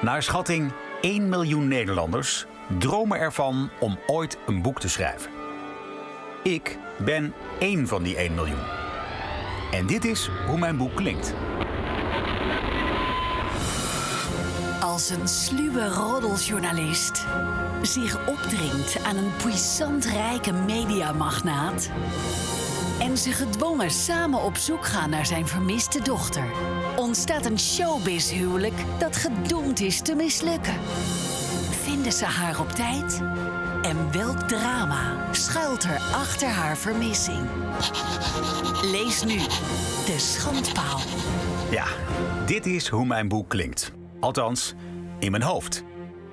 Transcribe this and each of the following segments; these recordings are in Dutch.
Naar schatting 1 miljoen Nederlanders dromen ervan om ooit een boek te schrijven. Ik ben één van die 1 miljoen. En dit is hoe mijn boek klinkt. Als een sluwe roddeljournalist zich opdringt aan een puissant rijke mediamagnaat en ze gedwongen samen op zoek gaan naar zijn vermiste dochter, ontstaat een showbiz-huwelijk dat gedoemd is te mislukken. Vinden ze haar op tijd? En welk drama schuilt er achter haar vermissing? Lees nu De Schandpaal. Ja, dit is hoe mijn boek klinkt. Althans, in mijn hoofd.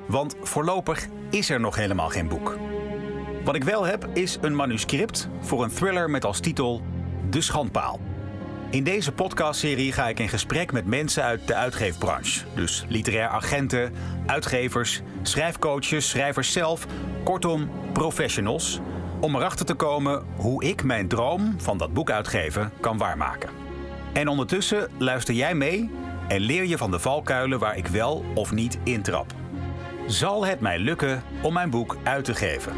Want voorlopig is er nog helemaal geen boek. Wat ik wel heb is een manuscript voor een thriller met als titel De Schandpaal. In deze podcastserie ga ik in gesprek met mensen uit de uitgeefbranche. Dus literair agenten, uitgevers, schrijfcoaches, schrijvers zelf, kortom professionals. Om erachter te komen hoe ik mijn droom van dat boek uitgeven kan waarmaken. En ondertussen luister jij mee en leer je van de valkuilen waar ik wel of niet intrap. Zal het mij lukken om mijn boek uit te geven?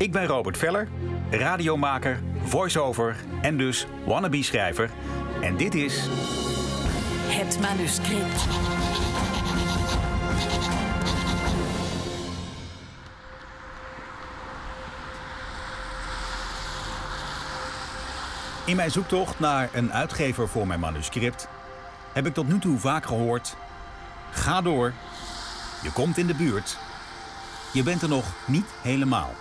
Ik ben Robert Veller, radiomaker, voice-over en dus wannabe-schrijver. En dit is Het manuscript. In mijn zoektocht naar een uitgever voor mijn manuscript heb ik tot nu toe vaak gehoord: ga door, je komt in de buurt, je bent er nog niet helemaal.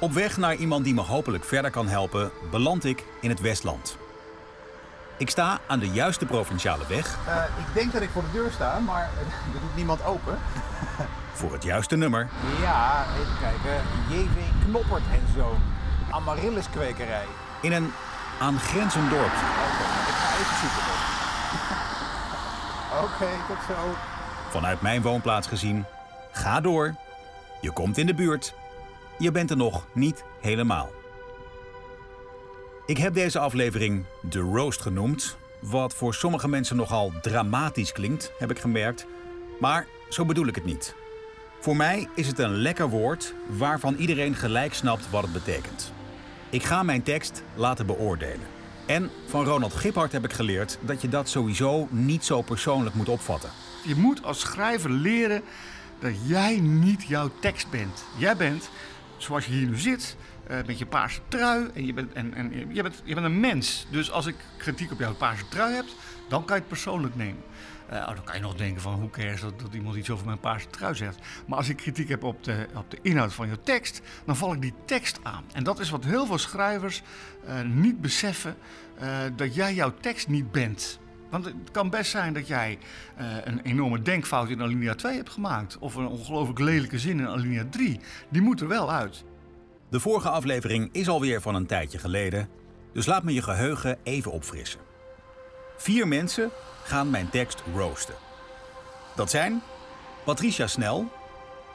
Op weg naar iemand die me hopelijk verder kan helpen, beland ik in het Westland. Ik sta aan de juiste provinciale weg Eh, ik denk dat ik voor de deur sta, maar er doet niemand open. voor het juiste nummer. Ja, even kijken. JV Knoppert en Zoon. Amaryllis kwekerij. in een aangrenzend dorp. Oké, ik ga even zoeken. Oké, tot zo. Vanuit mijn woonplaats gezien, ga door. Je komt in de buurt. Je bent er nog niet helemaal. Ik heb deze aflevering de Roast genoemd. Wat voor sommige mensen nogal dramatisch klinkt, heb ik gemerkt. Maar zo bedoel ik het niet. Voor mij is het een lekker woord waarvan iedereen gelijk snapt wat het betekent. Ik ga mijn tekst laten beoordelen. En van Ronald Giphart heb ik geleerd dat je dat sowieso niet zo persoonlijk moet opvatten. Je moet als schrijver leren dat jij niet jouw tekst bent. Jij bent, zoals je hier nu zit, eh, met je paarse trui. En, je bent, en, en je, bent, je bent een mens. Dus als ik kritiek op jouw paarse trui heb, dan kan je het persoonlijk nemen. Eh, oh, dan kan je nog denken van hoe cares dat, dat iemand iets over mijn paarse trui zegt. Maar als ik kritiek heb op de, op de inhoud van je tekst, dan val ik die tekst aan. En dat is wat heel veel schrijvers eh, niet beseffen, dat jij jouw tekst niet bent. Want het kan best zijn dat jij eh, een enorme denkfout in alinea 2 hebt gemaakt. Of een ongelooflijk lelijke zin in alinea 3. Die moet er wel uit. De vorige aflevering is alweer van een tijdje geleden, dus laat me je geheugen even opfrissen. Vier mensen gaan mijn tekst roosten. Dat zijn Patricia Snel,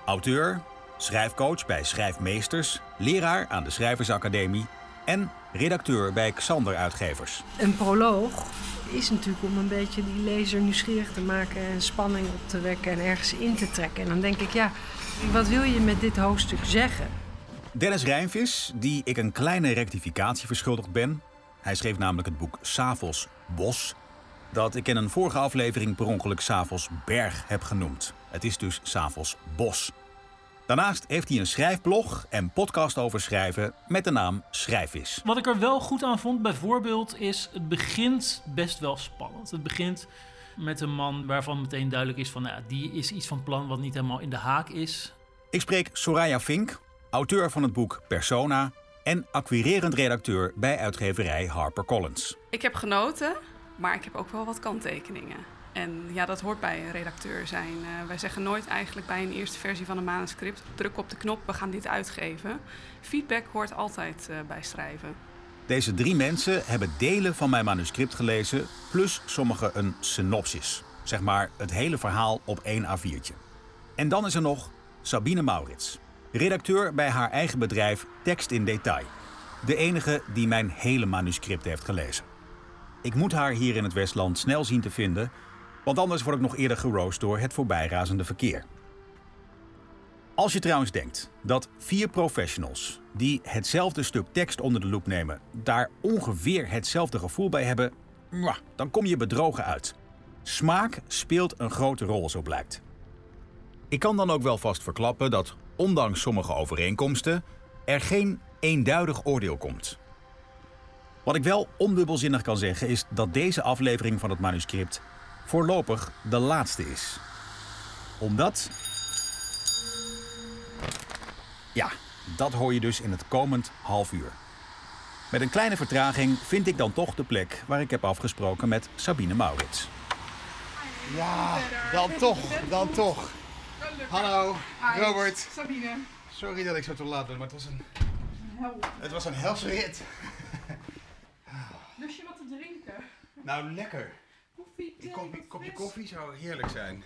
auteur, schrijfcoach bij Schrijfmeesters, leraar aan de Schrijversacademie en redacteur bij Xander Uitgevers. Een proloog is natuurlijk om een beetje die lezer nieuwsgierig te maken en spanning op te wekken en ergens in te trekken. En dan denk ik, ja, wat wil je met dit hoofdstuk zeggen? Dennis Rijnvis, die ik een kleine rectificatie verschuldigd ben. Hij schreef namelijk het boek Savels Bos, dat ik in een vorige aflevering per ongeluk Savels Berg heb genoemd. Het is dus Savels Bos. Daarnaast heeft hij een schrijfblog en podcast over schrijven met de naam Schrijfvis. Wat ik er wel goed aan vond, bijvoorbeeld, is het begint best wel spannend. Het begint met een man waarvan meteen duidelijk is van, nou, ja, die is iets van plan wat niet helemaal in de haak is. Ik spreek Soraya Fink, auteur van het boek Persona en acquirerend redacteur bij uitgeverij HarperCollins. Ik heb genoten, maar ik heb ook wel wat kanttekeningen. En ja, dat hoort bij een redacteur zijn. Eh, wij zeggen nooit eigenlijk bij een eerste versie van een manuscript... druk op de knop, we gaan dit uitgeven. Feedback hoort altijd eh, bij schrijven. Deze drie mensen hebben delen van mijn manuscript gelezen, plus sommigen een synopsis. Zeg maar het hele verhaal op één A4'tje. En dan is er nog Sabine Maurits, redacteur bij haar eigen bedrijf Tekst in Detail. De enige die mijn hele manuscript heeft gelezen. Ik moet haar hier in het Westland snel zien te vinden, Want anders word ik nog eerder geroost door het voorbijrazende verkeer. Als je trouwens denkt dat vier professionals die hetzelfde stuk tekst onder de loep nemen, daar ongeveer hetzelfde gevoel bij hebben, dan kom je bedrogen uit. Smaak speelt een grote rol, zo blijkt. Ik kan dan ook wel vast verklappen dat, ondanks sommige overeenkomsten, er geen eenduidig oordeel komt. Wat ik wel ondubbelzinnig kan zeggen is dat deze aflevering van het manuscript voorlopig de laatste is. Omdat. Ja, dat hoor je dus in het komend half uur. Met een kleine vertraging vind ik dan toch de plek waar ik heb afgesproken met Sabine Maurits. Ja, dan toch, dan toch. Hallo, Robert. Sabine. Sorry dat ik zo te laat ben, maar het was een, het was een helse rit. Lust je wat te drinken? Nou, lekker. Een kopje, kopje koffie zou heerlijk zijn.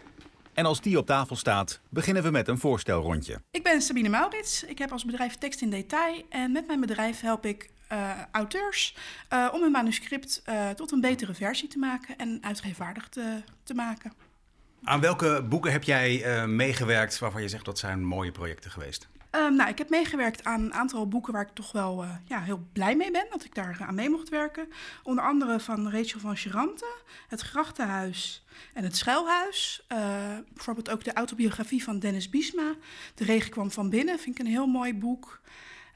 En als die op tafel staat, beginnen we met een voorstelrondje. Ik ben Sabine Maurits. Ik heb als bedrijf Tekst in Detail. En met mijn bedrijf help ik eh, auteurs eh, om hun manuscript eh, tot een betere versie te maken en uitgeefwaardig te, te maken. Aan welke boeken heb jij eh, meegewerkt waarvan je zegt dat zijn mooie projecten geweest? Ehm, nou, ik heb meegewerkt aan een aantal boeken waar ik toch wel eh, ja, heel blij mee ben dat ik daar aan mee mocht werken. Onder andere van Rachel van Charante, Het Grachtenhuis en Het Schuilhuis. Eh, bijvoorbeeld ook de autobiografie van Dennis Biesma. De regen kwam van binnen, vind ik een heel mooi boek.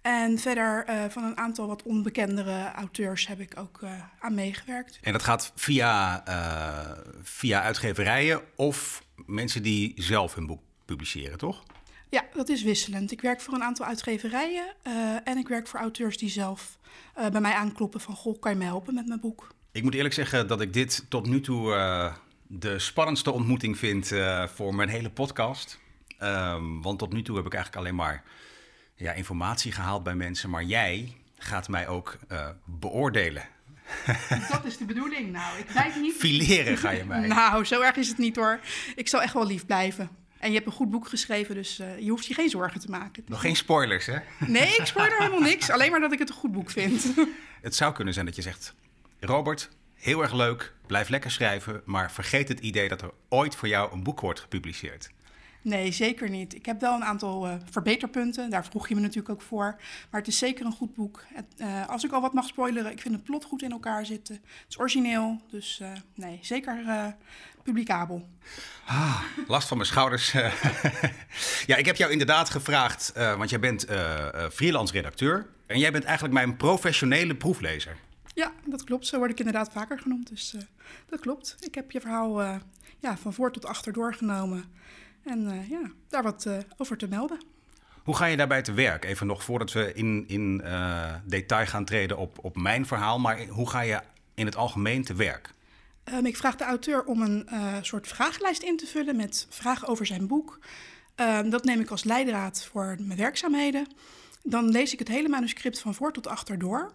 En verder eh, van een aantal wat onbekendere auteurs heb ik ook eh, aan meegewerkt. En dat gaat via, eh, via uitgeverijen of mensen die zelf hun boek publiceren, toch? Ja, dat is wisselend. Ik werk voor een aantal uitgeverijen eh, en ik werk voor auteurs die zelf eh, bij mij aankloppen van... Goh, kan je me helpen met mijn boek? Ik moet eerlijk zeggen dat ik dit tot nu toe eh, de spannendste ontmoeting vind voor mijn hele podcast. Ehm, want tot nu toe heb ik eigenlijk alleen maar ja, informatie gehaald bij mensen. Maar jij gaat mij ook beoordelen. Dat is de bedoeling. Nou, ik weet niet... Fileren ga je mij. Nou, zo erg is het niet hoor. Ik zal echt wel lief blijven. En je hebt een goed boek geschreven, dus eh, je hoeft je geen zorgen te maken. Nog geen spoilers, hè? Nee, ik spoor er helemaal niks. Alleen maar dat ik het een goed boek vind. Het zou kunnen zijn dat je zegt: Robert, heel erg leuk, blijf lekker schrijven, maar vergeet het idee dat er ooit voor jou een boek wordt gepubliceerd. Nee, zeker niet. Ik heb wel een aantal eh, verbeterpunten. Daar vroeg je me natuurlijk ook voor. Maar het is zeker een goed boek. Het, eh, als ik al wat mag spoileren, ik vind het plot goed in elkaar zitten. Het is origineel, dus nee, zeker publicabel. Last van mijn schouders. ja, ik heb jou inderdaad gevraagd, eh, want jij bent eh, freelance redacteur. En jij bent eigenlijk mijn professionele proeflezer. Ja, dat klopt. Zo word ik inderdaad vaker genoemd. Dus dat klopt. Ik heb je verhaal ja, van voor tot achter doorgenomen. En ja, daar wat over te melden. Hoe ga je daarbij te werk? Even nog voordat we in, in detail gaan treden op, op mijn verhaal. Maar hoe ga je in het algemeen te werk? Ehm, ik vraag de auteur om een eh, soort vragenlijst in te vullen met vragen over zijn boek. Ehm, dat neem ik als leidraad voor mijn werkzaamheden. Dan lees ik het hele manuscript van voor tot achter door.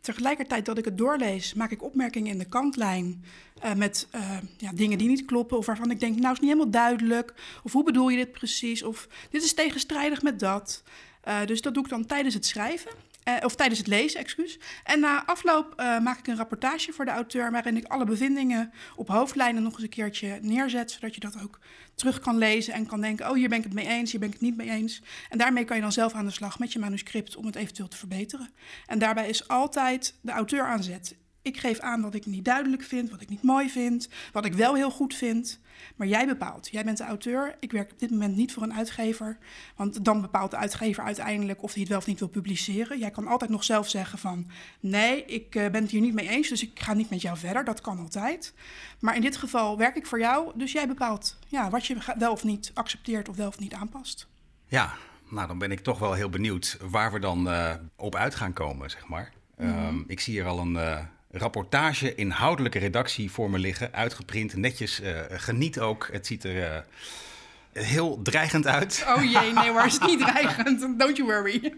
Tegelijkertijd dat ik het doorlees, maak ik opmerkingen in de kantlijn eh, met eh, ja, dingen die niet kloppen of waarvan ik denk, nou is niet helemaal duidelijk. Of hoe bedoel je dit precies? Of dit is tegenstrijdig met dat. Dus dat doe ik dan tijdens het schrijven. Eh, of tijdens het lezen, excuus. En na afloop eh, maak ik een rapportage voor de auteur... waarin ik alle bevindingen op hoofdlijnen nog eens een keertje neerzet... zodat je dat ook terug kan lezen en kan denken... oh, hier ben ik het mee eens, hier ben ik het niet mee eens. En daarmee kan je dan zelf aan de slag met je manuscript... om het eventueel te verbeteren. En daarbij is altijd de auteur aan zet. Ik geef aan wat ik niet duidelijk vind, wat ik niet mooi vind... wat ik wel heel goed vind... Maar jij bepaalt. Jij bent de auteur. Ik werk op dit moment niet voor een uitgever. Want dan bepaalt de uitgever uiteindelijk of hij het wel of niet wil publiceren. Jij kan altijd nog zelf zeggen van... nee, ik eh, ben het hier niet mee eens, dus ik ga niet met jou verder. Dat kan altijd. Maar in dit geval werk ik voor jou. Dus jij bepaalt ja, wat je wel of niet accepteert of wel of niet aanpast. Ja, nou dan ben ik toch wel heel benieuwd waar we dan eh, op uit gaan komen, zeg maar. Ehm, ik zie hier al een eh, rapportage inhoudelijke redactie voor me liggen, uitgeprint, netjes. eh, geniet ook. Het ziet er eh, heel dreigend uit. Oh jee, nee hoor, is het niet dreigend. Don't you worry.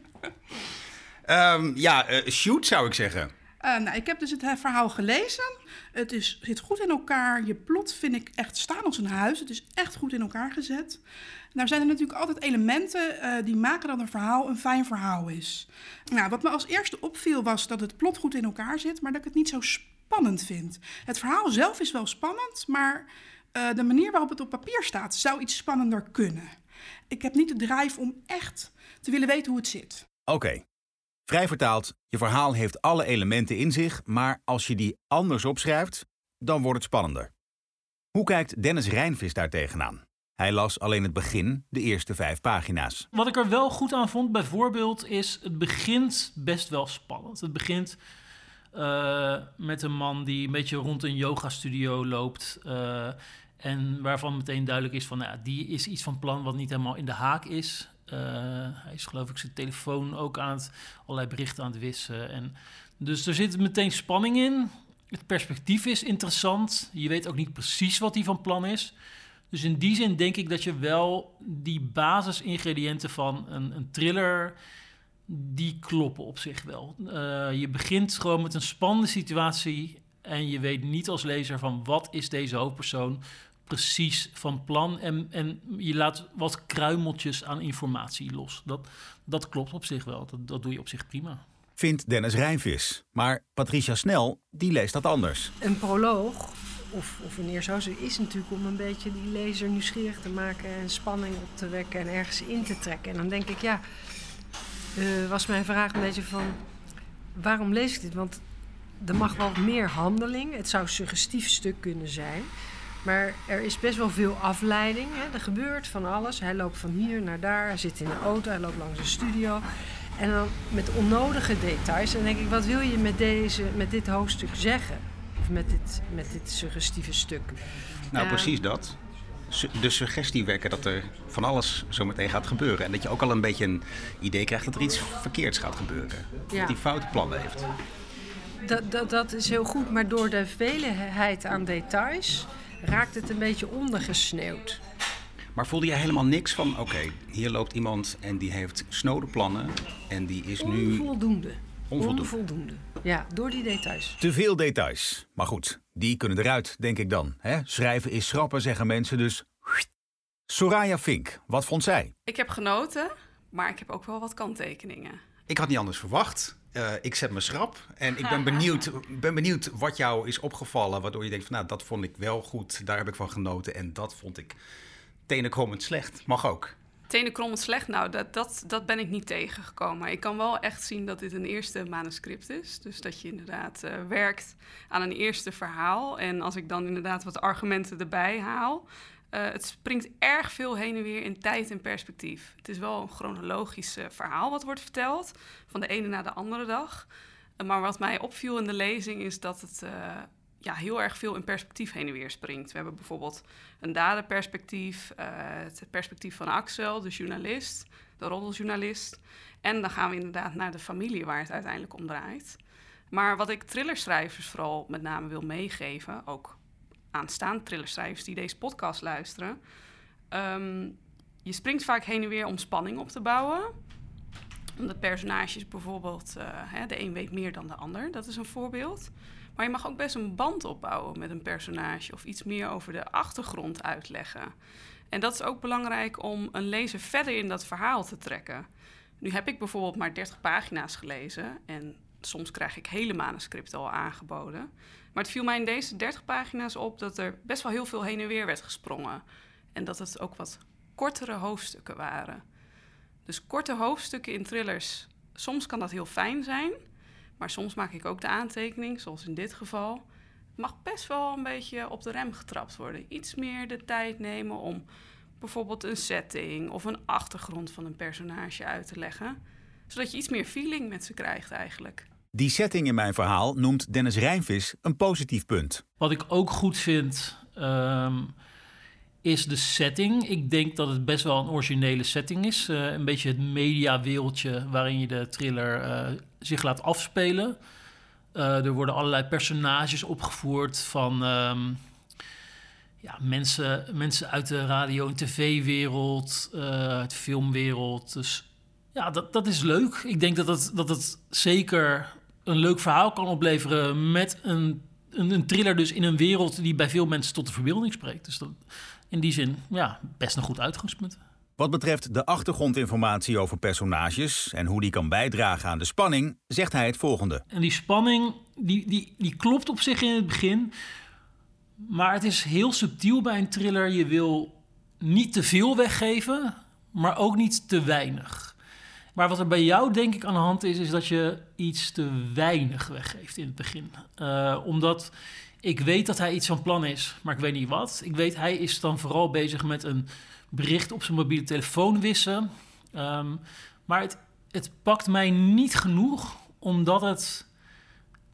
Ehm, ja, eh, shoot zou ik zeggen. Nou, ik heb dus het verhaal gelezen. Het is, zit goed in elkaar. Je plot vind ik echt staan als een huis. Het is echt goed in elkaar gezet. Nou zijn er natuurlijk altijd elementen eh, die maken dat een verhaal een fijn verhaal is. Nou, wat me als eerste opviel was dat het plot goed in elkaar zit, maar dat ik het niet zo spannend vind. Het verhaal zelf is wel spannend, maar Uh, de manier waarop het op papier staat zou iets spannender kunnen. Ik heb niet de drive om echt te willen weten hoe het zit. Oké. Vrij vertaald, je verhaal heeft alle elementen in zich, maar als je die anders opschrijft, dan wordt het spannender. Hoe kijkt Dennis Rijnvis daar tegenaan? Hij las alleen het begin, de eerste vijf pagina's. Wat ik er wel goed aan vond, bijvoorbeeld, is het begint best wel spannend. Het begint uh, met een man die een beetje rond een yogastudio loopt. Uh, en waarvan meteen duidelijk is van, nou, die is iets van plan wat niet helemaal in de haak is. Uh, hij is geloof ik zijn telefoon ook aan het, allerlei berichten aan het wissen. En, dus er zit meteen spanning in. Het perspectief is interessant. Je weet ook niet precies wat hij van plan is. Dus in die zin denk ik dat je wel die basisingrediënten van een, een thriller, die kloppen op zich wel. Uh, je begint gewoon met een spannende situatie en je weet niet als lezer van wat is deze hoofdpersoon precies van plan. En, en je laat wat kruimeltjes aan informatie los. Dat, dat klopt op zich wel. Dat, dat doe je op zich prima. Vindt Dennis Rijnvis. Maar Patricia Snel, die leest dat anders. Een proloog of, of een eersauze is natuurlijk om een beetje die lezer nieuwsgierig te maken en spanning op te wekken en ergens in te trekken. En dan denk ik, ja, uh, was mijn vraag een beetje van waarom lees ik dit? Want er mag wel meer handeling. Het zou een suggestief stuk kunnen zijn. Maar er is best wel veel afleiding. Hè. Er gebeurt van alles. Hij loopt van hier naar daar. Hij zit in de auto. Hij loopt langs de studio. En dan met onnodige details. En dan denk ik, wat wil je met, deze, met dit hoofdstuk zeggen? Of met dit, met dit suggestieve stuk? Nou, uh, precies dat. De suggestie wekken dat er van alles zo meteen gaat gebeuren. En dat je ook al een beetje een idee krijgt dat er iets verkeerds gaat gebeuren. Ja. Dat hij foute plannen heeft. Dat, dat, dat is heel goed, maar door de veelheid aan details raakt het een beetje ondergesneeuwd. Maar voelde je helemaal niks van, oké, hier loopt iemand en die heeft snode plannen en die is nu... Onvoldoende. Onvoldoende. Onvoldoende. Ja, door die details. Te veel details. Maar goed, die kunnen eruit, denk ik dan. Hè? Schrijven is schrappen, zeggen mensen, dus... Soraya Fink, wat vond zij? Ik heb genoten, maar ik heb ook wel wat kanttekeningen. Ik had niet anders verwacht. Uh, ik zet me schrap en ik ben benieuwd, ben benieuwd wat jou is opgevallen, waardoor je denkt van nou, dat vond ik wel goed, daar heb ik van genoten en dat vond ik tenenkrommend slecht. Mag ook. Tenenkrommend slecht, nou, dat, dat, dat ben ik niet tegengekomen. Ik kan wel echt zien dat dit een eerste manuscript is. Dus dat je inderdaad uh, werkt aan een eerste verhaal. En als ik dan inderdaad wat argumenten erbij haal, uh, het springt erg veel heen en weer in tijd en perspectief. Het is wel een chronologisch verhaal wat wordt verteld, van de ene naar de andere dag. Maar wat mij opviel in de lezing is dat het ja, heel erg veel in perspectief heen en weer springt. We hebben bijvoorbeeld een daderperspectief, het perspectief van Axel, de journalist, de roddeljournalist. En dan gaan we inderdaad naar de familie waar het uiteindelijk om draait. Maar wat ik thrillerschrijvers vooral met name wil meegeven, ook aanstaan, thrillerschrijvers die deze podcast luisteren. Um, je springt vaak heen en weer om spanning op te bouwen. Omdat personages bijvoorbeeld, uh, hè, de een weet meer dan de ander, dat is een voorbeeld. Maar je mag ook best een band opbouwen met een personage of iets meer over de achtergrond uitleggen. En dat is ook belangrijk om een lezer verder in dat verhaal te trekken. Nu heb ik bijvoorbeeld maar 30 pagina's gelezen en soms krijg ik hele manuscripten al aangeboden. Maar het viel mij in deze 30 pagina's op dat er best wel heel veel heen en weer werd gesprongen. En dat het ook wat kortere hoofdstukken waren. Dus korte hoofdstukken in thrillers, soms kan dat heel fijn zijn. Maar soms maak ik ook de aantekening, zoals in dit geval. Het mag best wel een beetje op de rem getrapt worden. Iets meer de tijd nemen om bijvoorbeeld een setting of een achtergrond van een personage uit te leggen. Zodat je iets meer feeling met ze krijgt eigenlijk. Die setting in mijn verhaal noemt Dennis Rijnvis een positief punt. Wat ik ook goed vind, um, is de setting. Ik denk dat het best wel een originele setting is. Uh, een beetje het mediawereldje waarin je de thriller uh, zich laat afspelen. Uh, er worden allerlei personages opgevoerd van um, ja, mensen, mensen uit de radio- en tv-wereld, uit de filmwereld. Dus ja, dat, dat is leuk. Ik denk dat het, dat zeker een leuk verhaal kan opleveren met een, een, een, thriller dus in een wereld die bij veel mensen tot de verbeelding spreekt. Dus dat, in die zin, ja, best een goed uitgangspunt. Wat betreft de achtergrondinformatie over personages en hoe die kan bijdragen aan de spanning, zegt hij het volgende. En die spanning, die, die, die klopt op zich in het begin. Maar het is heel subtiel bij een thriller. Je wil niet te veel weggeven, maar ook niet te weinig. Maar wat er bij jou denk ik aan de hand is, is dat je iets te weinig weggeeft in het begin. Uh, omdat ik weet dat hij iets van plan is, maar ik weet niet wat. Ik weet, hij is dan vooral bezig met een bericht op zijn mobiele telefoon wissen. Um, maar het, het pakt mij niet genoeg, omdat het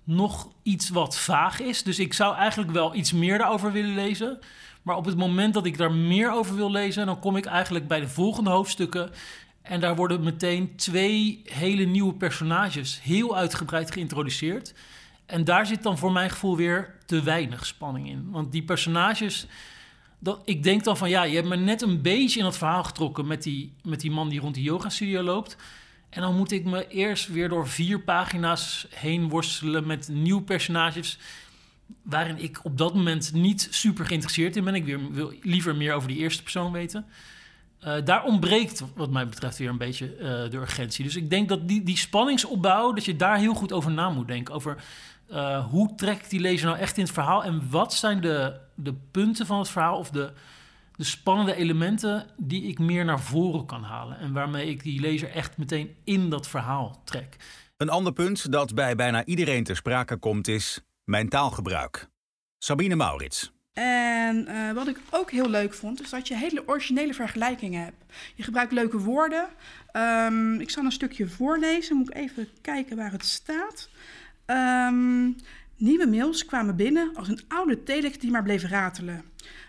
nog iets wat vaag is. Dus ik zou eigenlijk wel iets meer daarover willen lezen. Maar op het moment dat ik daar meer over wil lezen, dan kom ik eigenlijk bij de volgende hoofdstukken. En daar worden meteen twee hele nieuwe personages heel uitgebreid geïntroduceerd. En daar zit dan voor mijn gevoel weer te weinig spanning in. Want die personages, dat, ik denk dan van ja, je hebt me net een beetje in het verhaal getrokken met die, met die man die rond die yoga studio loopt. En dan moet ik me eerst weer door vier pagina's heen worstelen met nieuwe personages. Waarin ik op dat moment niet super geïnteresseerd in ben. Ik wil liever meer over die eerste persoon weten. Uh, daar ontbreekt, wat mij betreft, weer een beetje uh, de urgentie. Dus ik denk dat die, die spanningsopbouw, dat je daar heel goed over na moet denken. Over uh, hoe trekt die lezer nou echt in het verhaal en wat zijn de, de punten van het verhaal of de, de spannende elementen die ik meer naar voren kan halen en waarmee ik die lezer echt meteen in dat verhaal trek. Een ander punt dat bij bijna iedereen ter sprake komt is mijn taalgebruik. Sabine Maurits. En uh, wat ik ook heel leuk vond, is dat je hele originele vergelijkingen hebt. Je gebruikt leuke woorden. Um, ik zal een stukje voorlezen, moet ik even kijken waar het staat. Um, nieuwe mails kwamen binnen als een oude telex die maar bleef ratelen.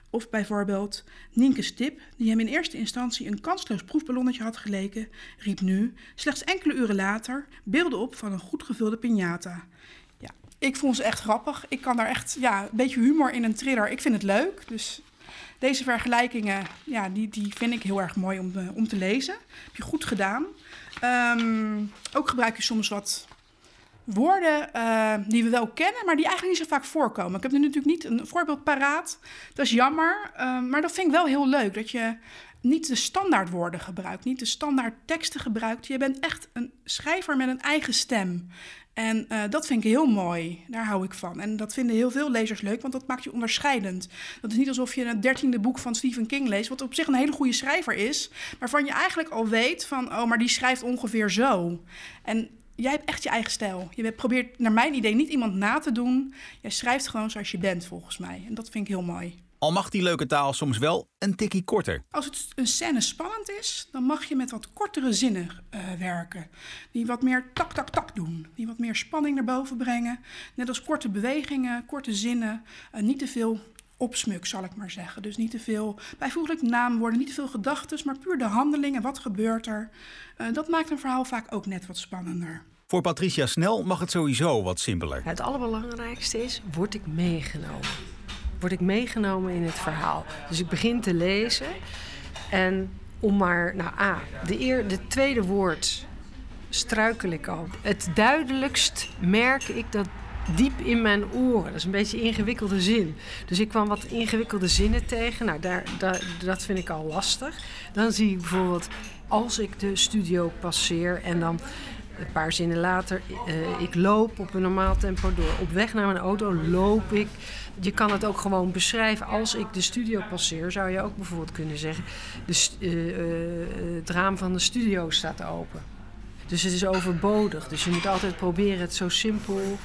Of bijvoorbeeld Nienke Stip, die hem in eerste instantie een kansloos proefballonnetje had geleken, riep nu, slechts enkele uren later, beelden op van een goed gevulde piñata. Ja, ik vond ze echt grappig. Ik kan daar echt, ja, een beetje humor in een thriller. Ik vind het leuk. Dus deze vergelijkingen, ja, die, die vind ik heel erg mooi om, uh, om te lezen. Heb je goed gedaan. Um, ook gebruik je soms wat woorden uh, die we wel kennen, maar die eigenlijk niet zo vaak voorkomen. Ik heb nu natuurlijk niet een voorbeeld paraat. Dat is jammer, uh, maar dat vind ik wel heel leuk. Dat je niet de standaard woorden gebruikt, niet de standaard teksten gebruikt. Je bent echt een schrijver met een eigen stem. En uh, dat vind ik heel mooi. Daar hou ik van. En dat vinden heel veel lezers leuk, want dat maakt je onderscheidend. Dat is niet alsof je het dertiende boek van Stephen King leest, wat op zich een hele goede schrijver is, waarvan je eigenlijk al weet van, oh, maar die schrijft ongeveer zo. En jij hebt echt je eigen stijl. Je probeert, naar mijn idee, niet iemand na te doen. Jij schrijft gewoon zoals je bent, volgens mij. En dat vind ik heel mooi. Al mag die leuke taal soms wel een tikkie korter. Als het een scène spannend is, dan mag je met wat kortere zinnen uh, werken. Die wat meer tak, tak, tak doen. Die wat meer spanning naar boven brengen. Net als korte bewegingen, korte zinnen. Uh, niet te veel opsmuk, zal ik maar zeggen. Dus niet te veel bijvoeglijk naamwoorden, niet te veel gedachten, maar puur de handelingen. Wat gebeurt er? Uh, dat maakt een verhaal vaak ook net wat spannender. Voor Patricia Snel mag het sowieso wat simpeler. Het allerbelangrijkste is, word ik meegenomen? Word ik meegenomen in het verhaal? Dus ik begin te lezen en om maar, nou A, de, eer, de tweede woord struikel ik al. Het duidelijkst merk ik dat diep in mijn oren. Dat is een beetje een ingewikkelde zin. Dus ik kwam wat ingewikkelde zinnen tegen. Nou, daar, daar, dat vind ik al lastig. Dan zie ik bijvoorbeeld als ik de studio passeer en dan een paar zinnen later, uh, ik loop op een normaal tempo door. Op weg naar mijn auto loop ik. Je kan het ook gewoon beschrijven. Als ik de studio passeer, zou je ook bijvoorbeeld kunnen zeggen: de, uh, uh, het raam van de studio staat open. Dus het is overbodig. Dus je moet altijd proberen het zo simpel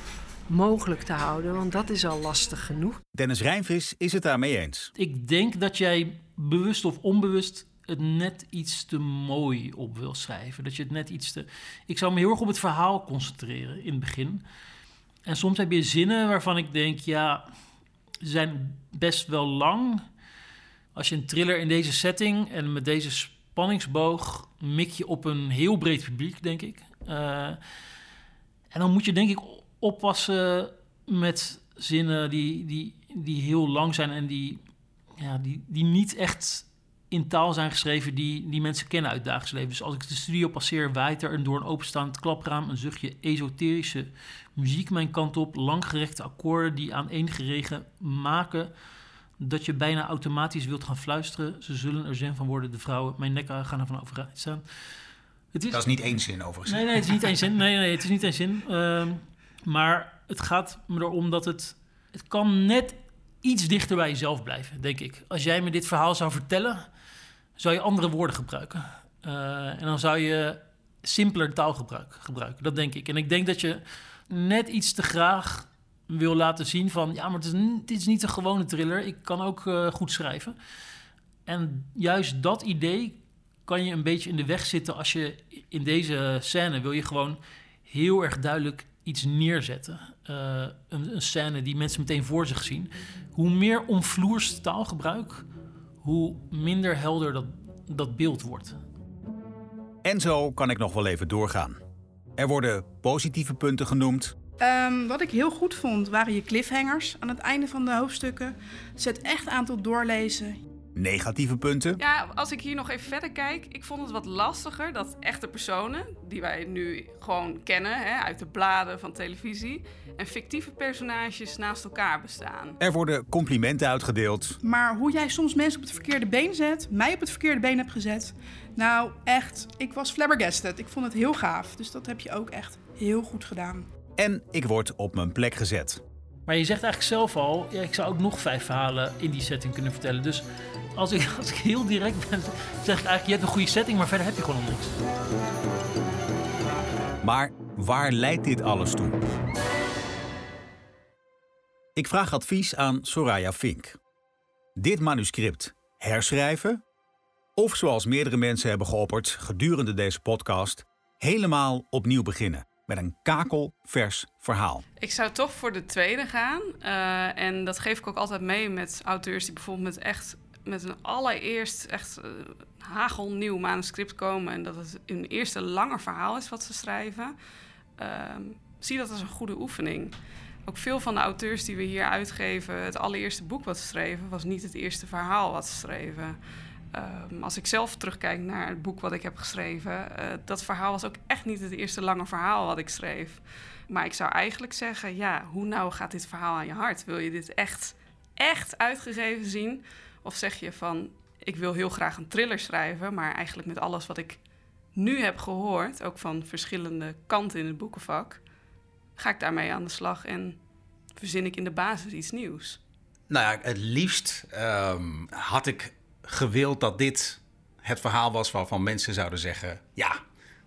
mogelijk te houden, want dat is al lastig genoeg. Dennis Rijnvis is het daarmee eens. Ik denk dat jij bewust of onbewust het net iets te mooi op wil schrijven. Dat je het net iets te. Ik zou me heel erg op het verhaal concentreren in het begin. En soms heb je zinnen waarvan ik denk, ja, ze zijn best wel lang. Als je een thriller in deze setting en met deze spanningsboog mik je op een heel breed publiek, denk ik. Uh, en dan moet je denk ik oppassen met zinnen die, die, die heel lang zijn en die, ja, die, die niet echt in taal zijn geschreven die, die mensen kennen uit dagelijks leven. Dus als ik de studio passeer, waait er door een openstaand klapraam een zuchtje esoterische muziek mijn kant op. Langgerekte akkoorden die aan regen maken dat je bijna automatisch wilt gaan fluisteren. Ze zullen er zin van worden, de vrouwen. Mijn nek gaan ervan overuit staan. Het is... Dat is niet één zin overigens. Nee, nee, het is niet één zin. Nee, nee, het is niet één zin. Uh, maar het gaat me erom dat het... Het kan net iets dichter bij jezelf blijven, denk ik. Als jij me dit verhaal zou vertellen, zou je andere woorden gebruiken. Uh, en dan zou je simpeler taalgebruik gebruiken. Dat denk ik. En ik denk dat je net iets te graag wil laten zien van... ja, maar het is, dit is niet een gewone thriller. Ik kan ook uh, goed schrijven. En juist dat idee kan je een beetje in de weg zitten... als je in deze scène wil je gewoon heel erg duidelijk iets neerzetten. Uh, een, een, scène die mensen meteen voor zich zien. Hoe meer omvloers taalgebruik, hoe minder helder dat, dat beeld wordt. En zo kan ik nog wel even doorgaan. Er worden positieve punten genoemd. Um, wat ik heel goed vond, waren je cliffhangers aan het einde van de hoofdstukken. Het zet echt aan tot doorlezen negatieve punten? Ja, als ik hier nog even verder kijk, ik vond het wat lastiger dat echte personen, die wij nu gewoon kennen hè, uit de bladen van televisie, en fictieve personages naast elkaar bestaan. Er worden complimenten uitgedeeld. Maar hoe jij soms mensen op het verkeerde been zet, mij op het verkeerde been hebt gezet, nou echt, ik was flabbergasted. Ik vond het heel gaaf. Dus dat heb je ook echt heel goed gedaan. En ik word op mijn plek gezet. Maar je zegt eigenlijk zelf al, ja, ik zou ook nog vijf verhalen in die setting kunnen vertellen. Dus als ik, als ik heel direct ben, zeg ik eigenlijk, je hebt een goede setting, maar verder heb je gewoon nog niks. Maar waar leidt dit alles toe? Ik vraag advies aan Soraya Fink. Dit manuscript herschrijven? Of zoals meerdere mensen hebben geopperd gedurende deze podcast, helemaal opnieuw beginnen? Met een kakelvers verhaal. Ik zou toch voor de tweede gaan. Uh, en dat geef ik ook altijd mee met auteurs die bijvoorbeeld met echt met een allereerst echt uh, hagelnieuw manuscript komen en dat het een eerste langer verhaal is wat ze schrijven. Uh, zie dat als een goede oefening. Ook veel van de auteurs die we hier uitgeven, het allereerste boek wat ze schreven, was niet het eerste verhaal wat ze schreven. Um, als ik zelf terugkijk naar het boek wat ik heb geschreven, uh, dat verhaal was ook echt niet het eerste lange verhaal wat ik schreef. Maar ik zou eigenlijk zeggen, ja, hoe nou gaat dit verhaal aan je hart? Wil je dit echt, echt uitgegeven zien? Of zeg je van, ik wil heel graag een thriller schrijven, maar eigenlijk met alles wat ik nu heb gehoord, ook van verschillende kanten in het boekenvak, ga ik daarmee aan de slag en verzin ik in de basis iets nieuws? Nou ja, het liefst um, had ik gewild dat dit het verhaal was waarvan mensen zouden zeggen: ja,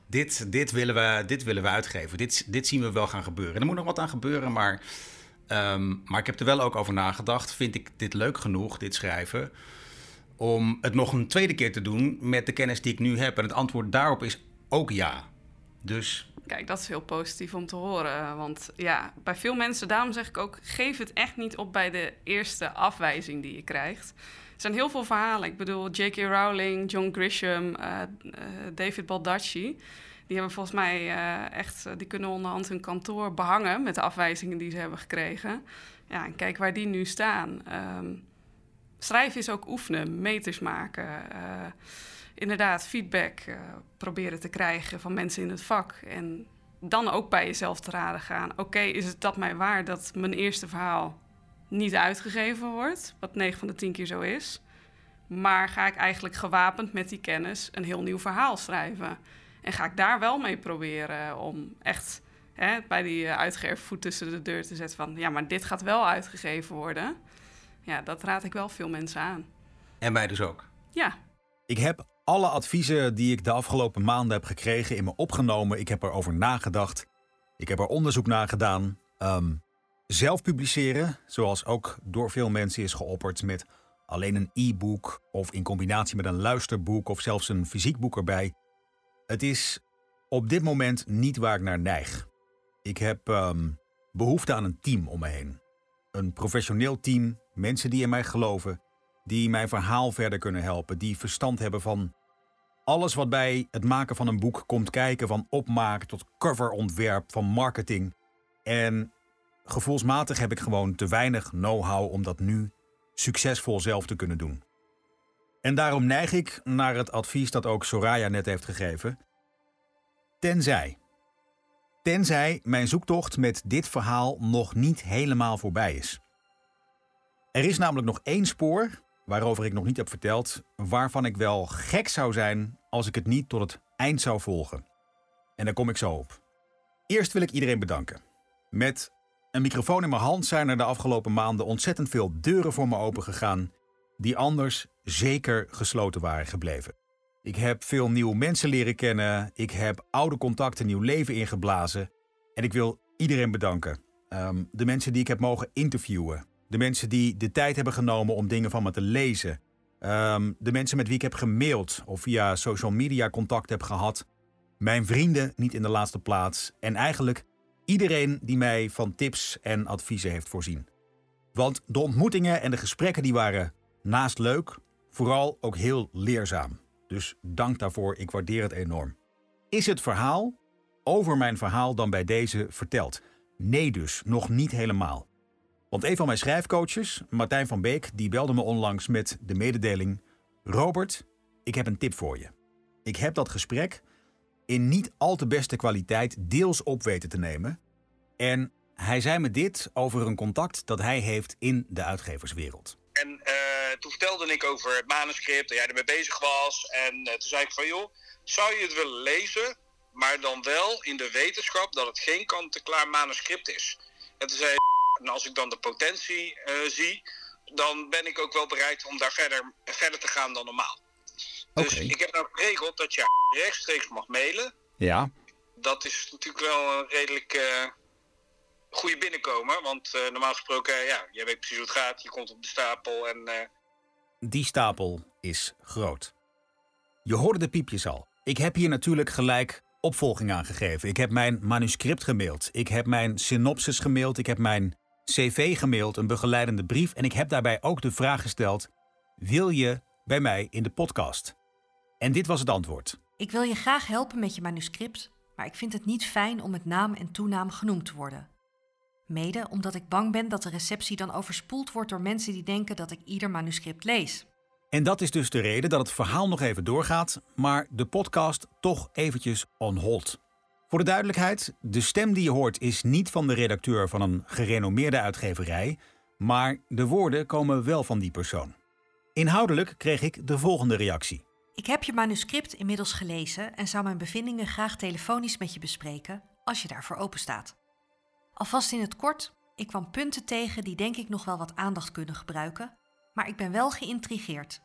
dit, dit, willen, we, dit willen we uitgeven. Dit, dit zien we wel gaan gebeuren. Er moet nog wat aan gebeuren, maar, um, maar ik heb er wel ook over nagedacht. Vind ik dit leuk genoeg, dit schrijven, om het nog een tweede keer te doen met de kennis die ik nu heb? En het antwoord daarop is ook ja. Dus Kijk, dat is heel positief om te horen. Want ja, bij veel mensen, daarom zeg ik ook: geef het echt niet op bij de eerste afwijzing die je krijgt. Er zijn heel veel verhalen. Ik bedoel, J.K. Rowling, John Grisham, uh, David Baldacci. Die hebben volgens mij uh, echt, die kunnen onderhand hun kantoor behangen met de afwijzingen die ze hebben gekregen. Ja, en kijk waar die nu staan. Um, schrijven is ook oefenen, meters maken. Inderdaad, feedback proberen te krijgen van mensen in het vak. En dan ook bij jezelf te raden gaan. Oké, is het dat mij waar dat mijn eerste verhaal niet uitgegeven wordt, wat 9 van de 10 keer zo is. Maar ga ik eigenlijk gewapend met die kennis een heel nieuw verhaal schrijven? En ga ik daar wel mee proberen om echt hè, bij die eh, uitgever voet tussen de deur te zetten van... ja, maar dit gaat wel uitgegeven worden. Ja, dat raad ik wel veel mensen aan. En mij dus ook? Ja. Ik heb alle adviezen die ik de afgelopen maanden heb gekregen in me opgenomen. Ik heb erover nagedacht. Ik heb er onderzoek naar gedaan. Um, zelf publiceren, zoals ook door veel mensen is geopperd met alleen een e-book of in combinatie met een luisterboek of zelfs een fysiek boek erbij. Het is op dit moment niet waar ik naar neig. Ik heb um, behoefte aan een team om me heen. Een professioneel team, mensen die in mij geloven, die mijn verhaal verder kunnen helpen, die verstand hebben van alles wat bij het maken van een boek komt kijken, van opmaken tot coverontwerp, van marketing. En gevoelsmatig heb ik gewoon te weinig know-how om dat nu succesvol zelf te kunnen doen. En daarom neig ik naar het advies dat ook Soraya net heeft gegeven. Tenzij. Tenzij mijn zoektocht met dit verhaal nog niet helemaal voorbij is. Er is namelijk nog één spoor, waarover ik nog niet heb verteld, waarvan ik wel gek zou zijn als ik het niet tot het eind zou volgen. En daar kom ik zo op. Eerst wil ik iedereen bedanken. Met een microfoon in mijn hand zijn er de afgelopen maanden ontzettend veel deuren voor me open gegaan die anders zeker gesloten waren gebleven. Ik heb veel nieuwe mensen leren kennen, ik heb oude contacten nieuw leven ingeblazen en ik wil iedereen bedanken. Ehm, de mensen die ik heb mogen interviewen, de mensen die de tijd hebben genomen om dingen van me te lezen, ehm, de mensen met wie ik heb gemaild of via social media contact heb gehad, mijn vrienden niet in de laatste plaats en eigenlijk iedereen die mij van tips en adviezen heeft voorzien. Want de ontmoetingen en de gesprekken die waren naast leuk, vooral ook heel leerzaam. Dus dank daarvoor, ik waardeer het enorm. Is het verhaal over mijn verhaal dan bij deze verteld? Nee dus, nog niet helemaal. Want een van mijn schrijfcoaches, Martijn van Beek, die belde me onlangs met de mededeling: Robert, ik heb een tip voor je. Ik heb dat gesprek in niet al te beste kwaliteit deels op weten te nemen. En hij zei me dit over een contact dat hij heeft in de uitgeverswereld. En uh, toen vertelde ik over het manuscript, dat jij ermee bezig was. En uh, toen zei ik van, joh, zou je het willen lezen, maar dan wel in de wetenschap dat het geen kant-en-klaar manuscript is. En toen zei en als ik dan de potentie uh, zie, dan ben ik ook wel bereid om daar verder, verder te gaan dan normaal. Dus ik heb nou geregeld dat je rechtstreeks mag mailen. Ja. Dat is natuurlijk wel een redelijk uh, goede binnenkomen. Want uh, normaal gesproken, uh, ja, jij weet precies hoe het gaat. Je komt op de stapel en... Die stapel is groot. Je hoorde de piepjes al. Ik heb hier natuurlijk gelijk opvolging aangegeven. Ik heb mijn manuscript gemaild. Ik heb mijn synopsis gemaild. Ik heb mijn cv gemaild, een begeleidende brief. En ik heb daarbij ook de vraag gesteld: wil je bij mij in de podcast? En dit was het antwoord. Ik wil je graag helpen met je manuscript, maar ik vind het niet fijn om met naam en toenaam genoemd te worden. Mede omdat ik bang ben dat de receptie dan overspoeld wordt door mensen die denken dat ik ieder manuscript lees. En dat is dus de reden dat het verhaal nog even doorgaat, maar de podcast toch eventjes on hold. Voor de duidelijkheid, de stem die je hoort is niet van de redacteur van een gerenommeerde uitgeverij, maar de woorden komen wel van die persoon. Inhoudelijk kreeg ik de volgende reactie. Ik heb je manuscript inmiddels gelezen en zou mijn bevindingen graag telefonisch met je bespreken als je daarvoor open staat. Alvast in het kort, ik kwam punten tegen die denk ik nog wel wat aandacht kunnen gebruiken, maar ik ben wel geïntrigeerd.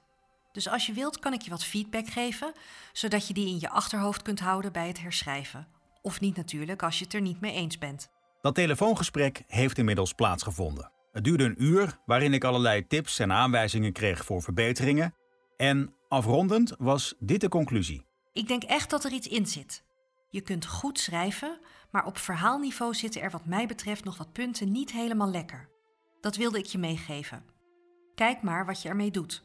Dus als je wilt kan ik je wat feedback geven, zodat je die in je achterhoofd kunt houden bij het herschrijven. Of niet natuurlijk als je het er niet mee eens bent. Dat telefoongesprek heeft inmiddels plaatsgevonden. Het duurde een uur waarin ik allerlei tips en aanwijzingen kreeg voor verbeteringen. En afrondend was dit de conclusie. Ik denk echt dat er iets in zit. Je kunt goed schrijven, maar op verhaalniveau zitten er wat mij betreft nog wat punten niet helemaal lekker. Dat wilde ik je meegeven. Kijk maar wat je ermee doet.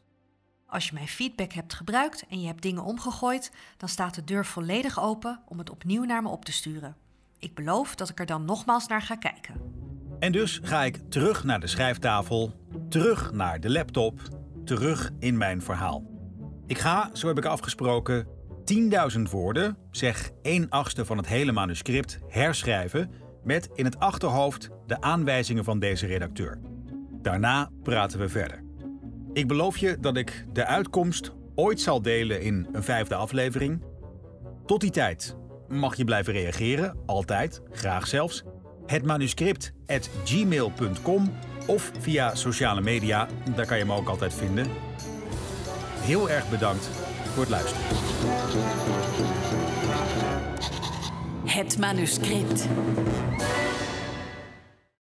Als je mijn feedback hebt gebruikt en je hebt dingen omgegooid, dan staat de deur volledig open om het opnieuw naar me op te sturen. Ik beloof dat ik er dan nogmaals naar ga kijken. En dus ga ik terug naar de schrijftafel, terug naar de laptop, terug in mijn verhaal. Ik ga, zo heb ik afgesproken, 10.000 woorden, zeg 1 achtste van het hele manuscript, herschrijven met in het achterhoofd de aanwijzingen van deze redacteur. Daarna praten we verder. Ik beloof je dat ik de uitkomst ooit zal delen in een vijfde aflevering. Tot die tijd mag je blijven reageren, altijd, graag zelfs. Het manuscript at gmail.com of via sociale media, daar kan je me ook altijd vinden. Heel erg bedankt voor het luisteren. Het manuscript.